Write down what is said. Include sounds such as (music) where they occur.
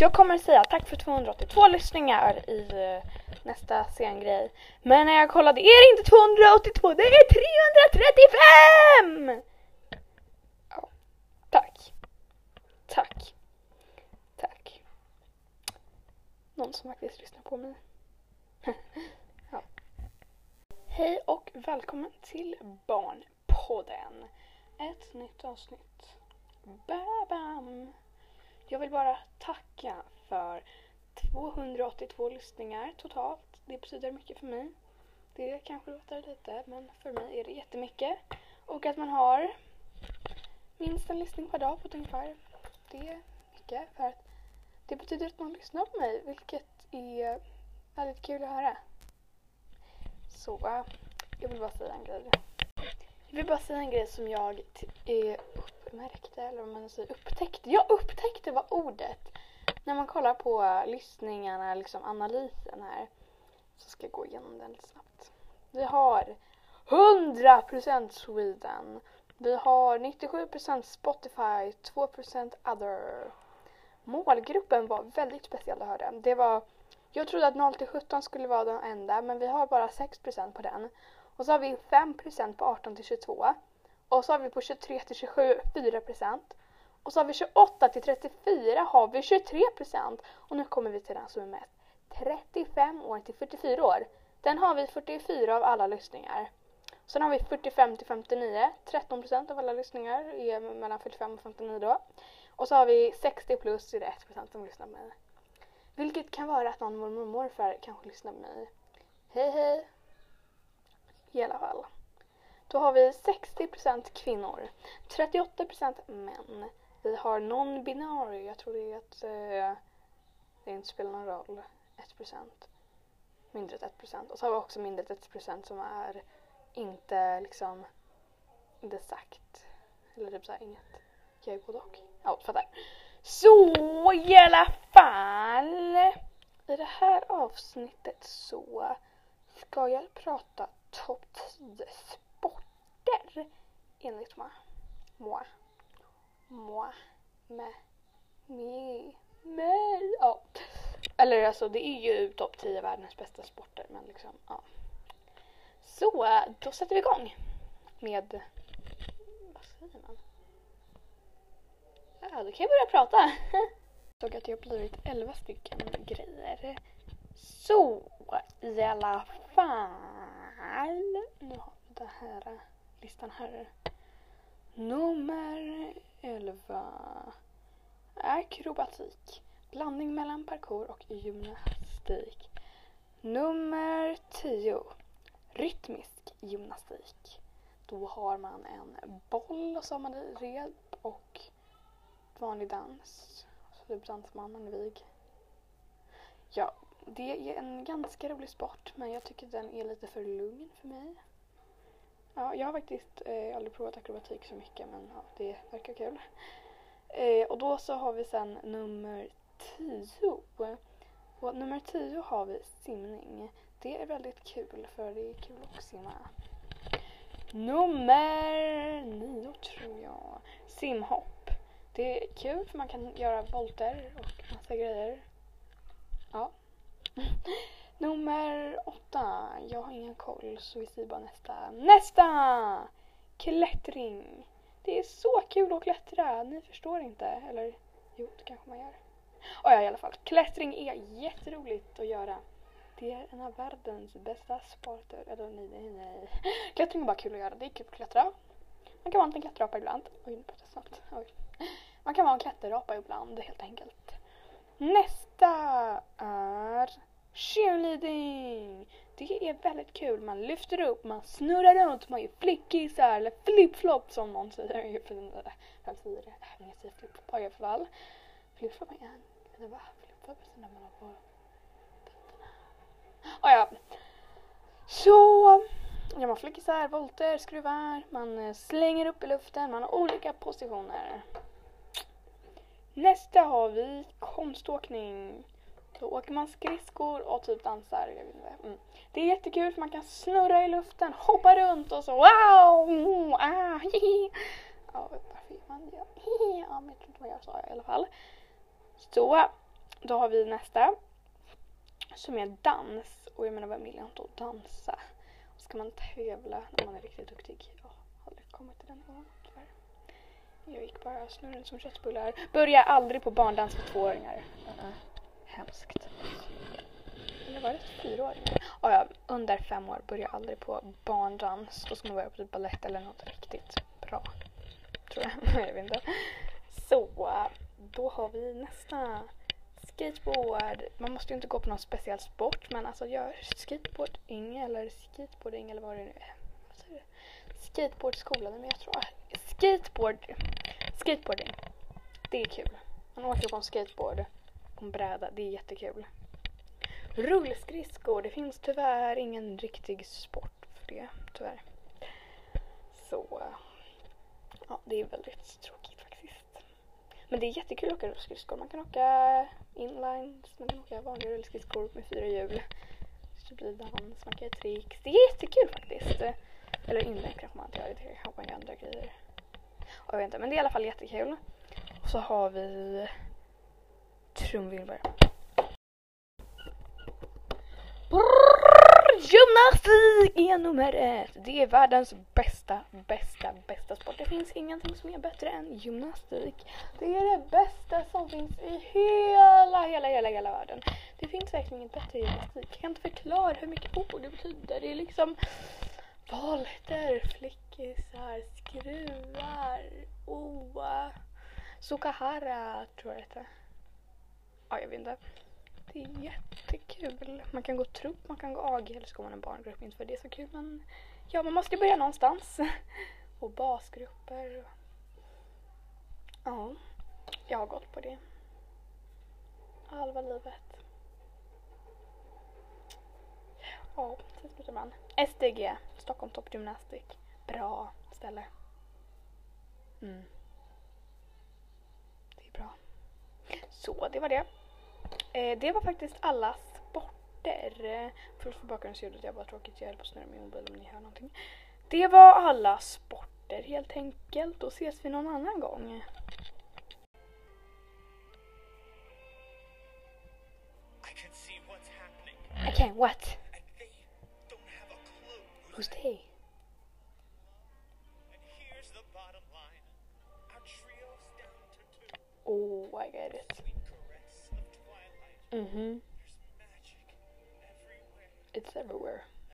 Jag kommer säga tack för 282 lyssningar i eh, nästa scengrej. Men när jag kollade är det inte 282, det är 335! Ja, tack. Tack. Tack. Någon som faktiskt lyssnar på mig. (laughs) ja. Hej och välkommen till Barnpodden. Ett nytt avsnitt. Babam! Jag vill bara tacka för 282 lyssningar totalt. Det betyder mycket för mig. Det kanske låter lite, men för mig är det jättemycket. Och att man har minst en lyssning per dag på ett ungefär. Det är mycket för att det betyder att man lyssnar på mig, vilket är väldigt kul att höra. Så, eh, jag vill bara säga en grej. Jag vill bara säga en grej som jag är uppmärkte, eller vad man säger, upptäckte. Jag upptäckte var ordet. När man kollar på lyssningarna, liksom analysen här. Så ska jag gå igenom den lite snabbt. Vi har 100% Sweden. Vi har 97% Spotify, 2% other. Målgruppen var väldigt speciell att höra. Det var, jag trodde att 0 till 17 skulle vara den enda men vi har bara 6% på den. Och så har vi 5% på 18 till 22. Och så har vi på 23 till 27 4 procent. Och så har vi 28 till 34 har vi 23 procent Och nu kommer vi till den som är mest. 35 år till 44 år. Den har vi 44 av alla lyssningar. Sen har vi 45 till 59, 13% av alla lyssningar är mellan 45 och 59 då. Och så har vi 60 plus, är det 1% som lyssnar på mig. Vilket kan vara att någon mormor och morfar kanske lyssnar på mig. Hej hej! I alla fall. Då har vi 60% kvinnor, 38% män. Vi har non-binary, jag tror det är att eh, det inte spelar någon roll. 1%. Mindre än 1%. Och så har vi också mindre än 1% som är inte liksom inte sagt. Eller typ såhär inget. Jag är både och. Ja, fattar. Så i alla fall. I det här avsnittet så ska jag prata topp 10 sporter enligt mig. Moi. Moi. Me. Me. Me. Ja. Eller alltså det är ju topp 10 världens bästa sporter men liksom ja. Så då sätter vi igång med vad säger man? Ja, då kan jag börja prata. Jag (laughs) såg att det har blivit 11 stycken grejer. Så i alla fall. Nu har vi det här listan här. Nummer 11. Akrobatik. Blandning mellan parkour och gymnastik. Nummer 10. Rytmisk gymnastik. Då har man en boll och så har man rep och vanlig dans. Så typ dansar man en vig. Ja, det är en ganska rolig sport men jag tycker den är lite för lugn för mig. Ja, jag har faktiskt eh, aldrig provat akrobatik så mycket men ja, det verkar kul. Eh, och då så har vi sen nummer 10. Och nummer 10 har vi simning. Det är väldigt kul för det är kul att simma. Nummer 9 tror jag. Simhopp. Det är kul för man kan göra volter och massa grejer. Ja. (laughs) Nummer åtta. Jag har ingen koll så vi säger bara nästa. Nästa! Klättring. Det är så kul att klättra. Ni förstår inte. Eller jo, det kanske man gör. Oh, ja, i alla fall. Klättring är jätteroligt att göra. Det är en av världens bästa sporter. Eller nej, nej, nej. Klättring är bara kul att göra. Det är kul att klättra. Man kan vara en liten klätterapa ibland. Oj, nu pratar jag snabbt. Oj. Man kan vara en klätterapa ibland helt enkelt. Nästa är cheerleading. Det är väldigt kul. Man lyfter upp, man snurrar runt, man gör flickisar eller flip-flop som någon säger. Vem säger det? Jag säger flip-flop i alla fall. Flip-flop är en, eller va? Flip-flop är när man har på fötterna. Ah, ja. Så Ja, man flickisar, volter, skruvar, man eh, slänger upp i luften, man har olika positioner. Nästa har vi konståkning. Då åker man skridskor och typ dansar. Jag vet inte. Mm. Det är jättekul för man kan snurra i luften, hoppa runt och så wow! Mm, ah, hihi. Ja, varför gör man det? Ja, men jag tror inte vad jag sa i alla fall. Så, då har vi nästa. Som är dans. Och jag menar vem vill inte dansa? Och ska man tävla när man är riktigt duktig? Jag har aldrig kommit till den nivån tyvärr. Jag gick bara snurren som köttbullar. Börja aldrig på barndans för tvååringar. Uh-uh. Hemskt. Eller var det typ fyraåringar? Oh, ja, under fem år. Börja aldrig på barndans. Då ska man börja på typ balett eller något riktigt bra. Tror jag. (laughs) jag vet inte. Så, då har vi nästa. Skateboard. Man måste ju inte gå på någon speciell sport men alltså gör skateboarding eller skateboarding eller vad det nu är. Skateboardskola, men jag tror skateboard. Skateboarding. Det är kul. Man åker på en skateboard på en bräda. Det är jättekul. Rullskridskor. Det finns tyvärr ingen riktig sport för det. Tyvärr. Så. Ja, det är väldigt tråkigt faktiskt. Men det är jättekul att åka rullskridskor. Man kan åka inlines, man kan åka vanliga rullskridskor med fyra hjul. Så blir dans, man kan göra tricks. Det är jättekul faktiskt. Eller inline kanske man inte gör. Det kan man andra grejer. Jag vet inte, men det är i alla fall jättekul. Och så har vi trumvirvel. Gymnastik är nummer ett. Det är världens bästa, bästa, bästa sport. Det finns ingenting som är bättre än gymnastik. Det är det bästa som finns i hela, hela, hela, hela världen. Det finns verkligen inget bättre gymnastik. Jag kan inte förklara hur mycket ord det betyder. Det är liksom volter, flickisar, skruvar, oa, sukahara tror jag det heter. Ja, jag vet inte. Det är jättekul. Man kan gå trupp, man kan gå AG eller så går man en barngrupp. Inte för det är så kul men ja, man måste ju börja någonstans. (laughs) Och basgrupper. Ja, jag har gått på det. Halva livet. Ja, sen slutar man. SDG, Stockholm Top Gymnastic. Bra ställe. Mm. Det är bra. Så, det var det. Eh, det var faktiskt alla sporter. Förlåt för bakgrundsljudet, jag bara tråkigt. Jag höll på att snurra min mobil om ni hör någonting. Det var alla sporter helt enkelt. Då ses vi någon annan gång. I can't what? Who's they? Oh, I get it. Mm-hmm. It's everywhere.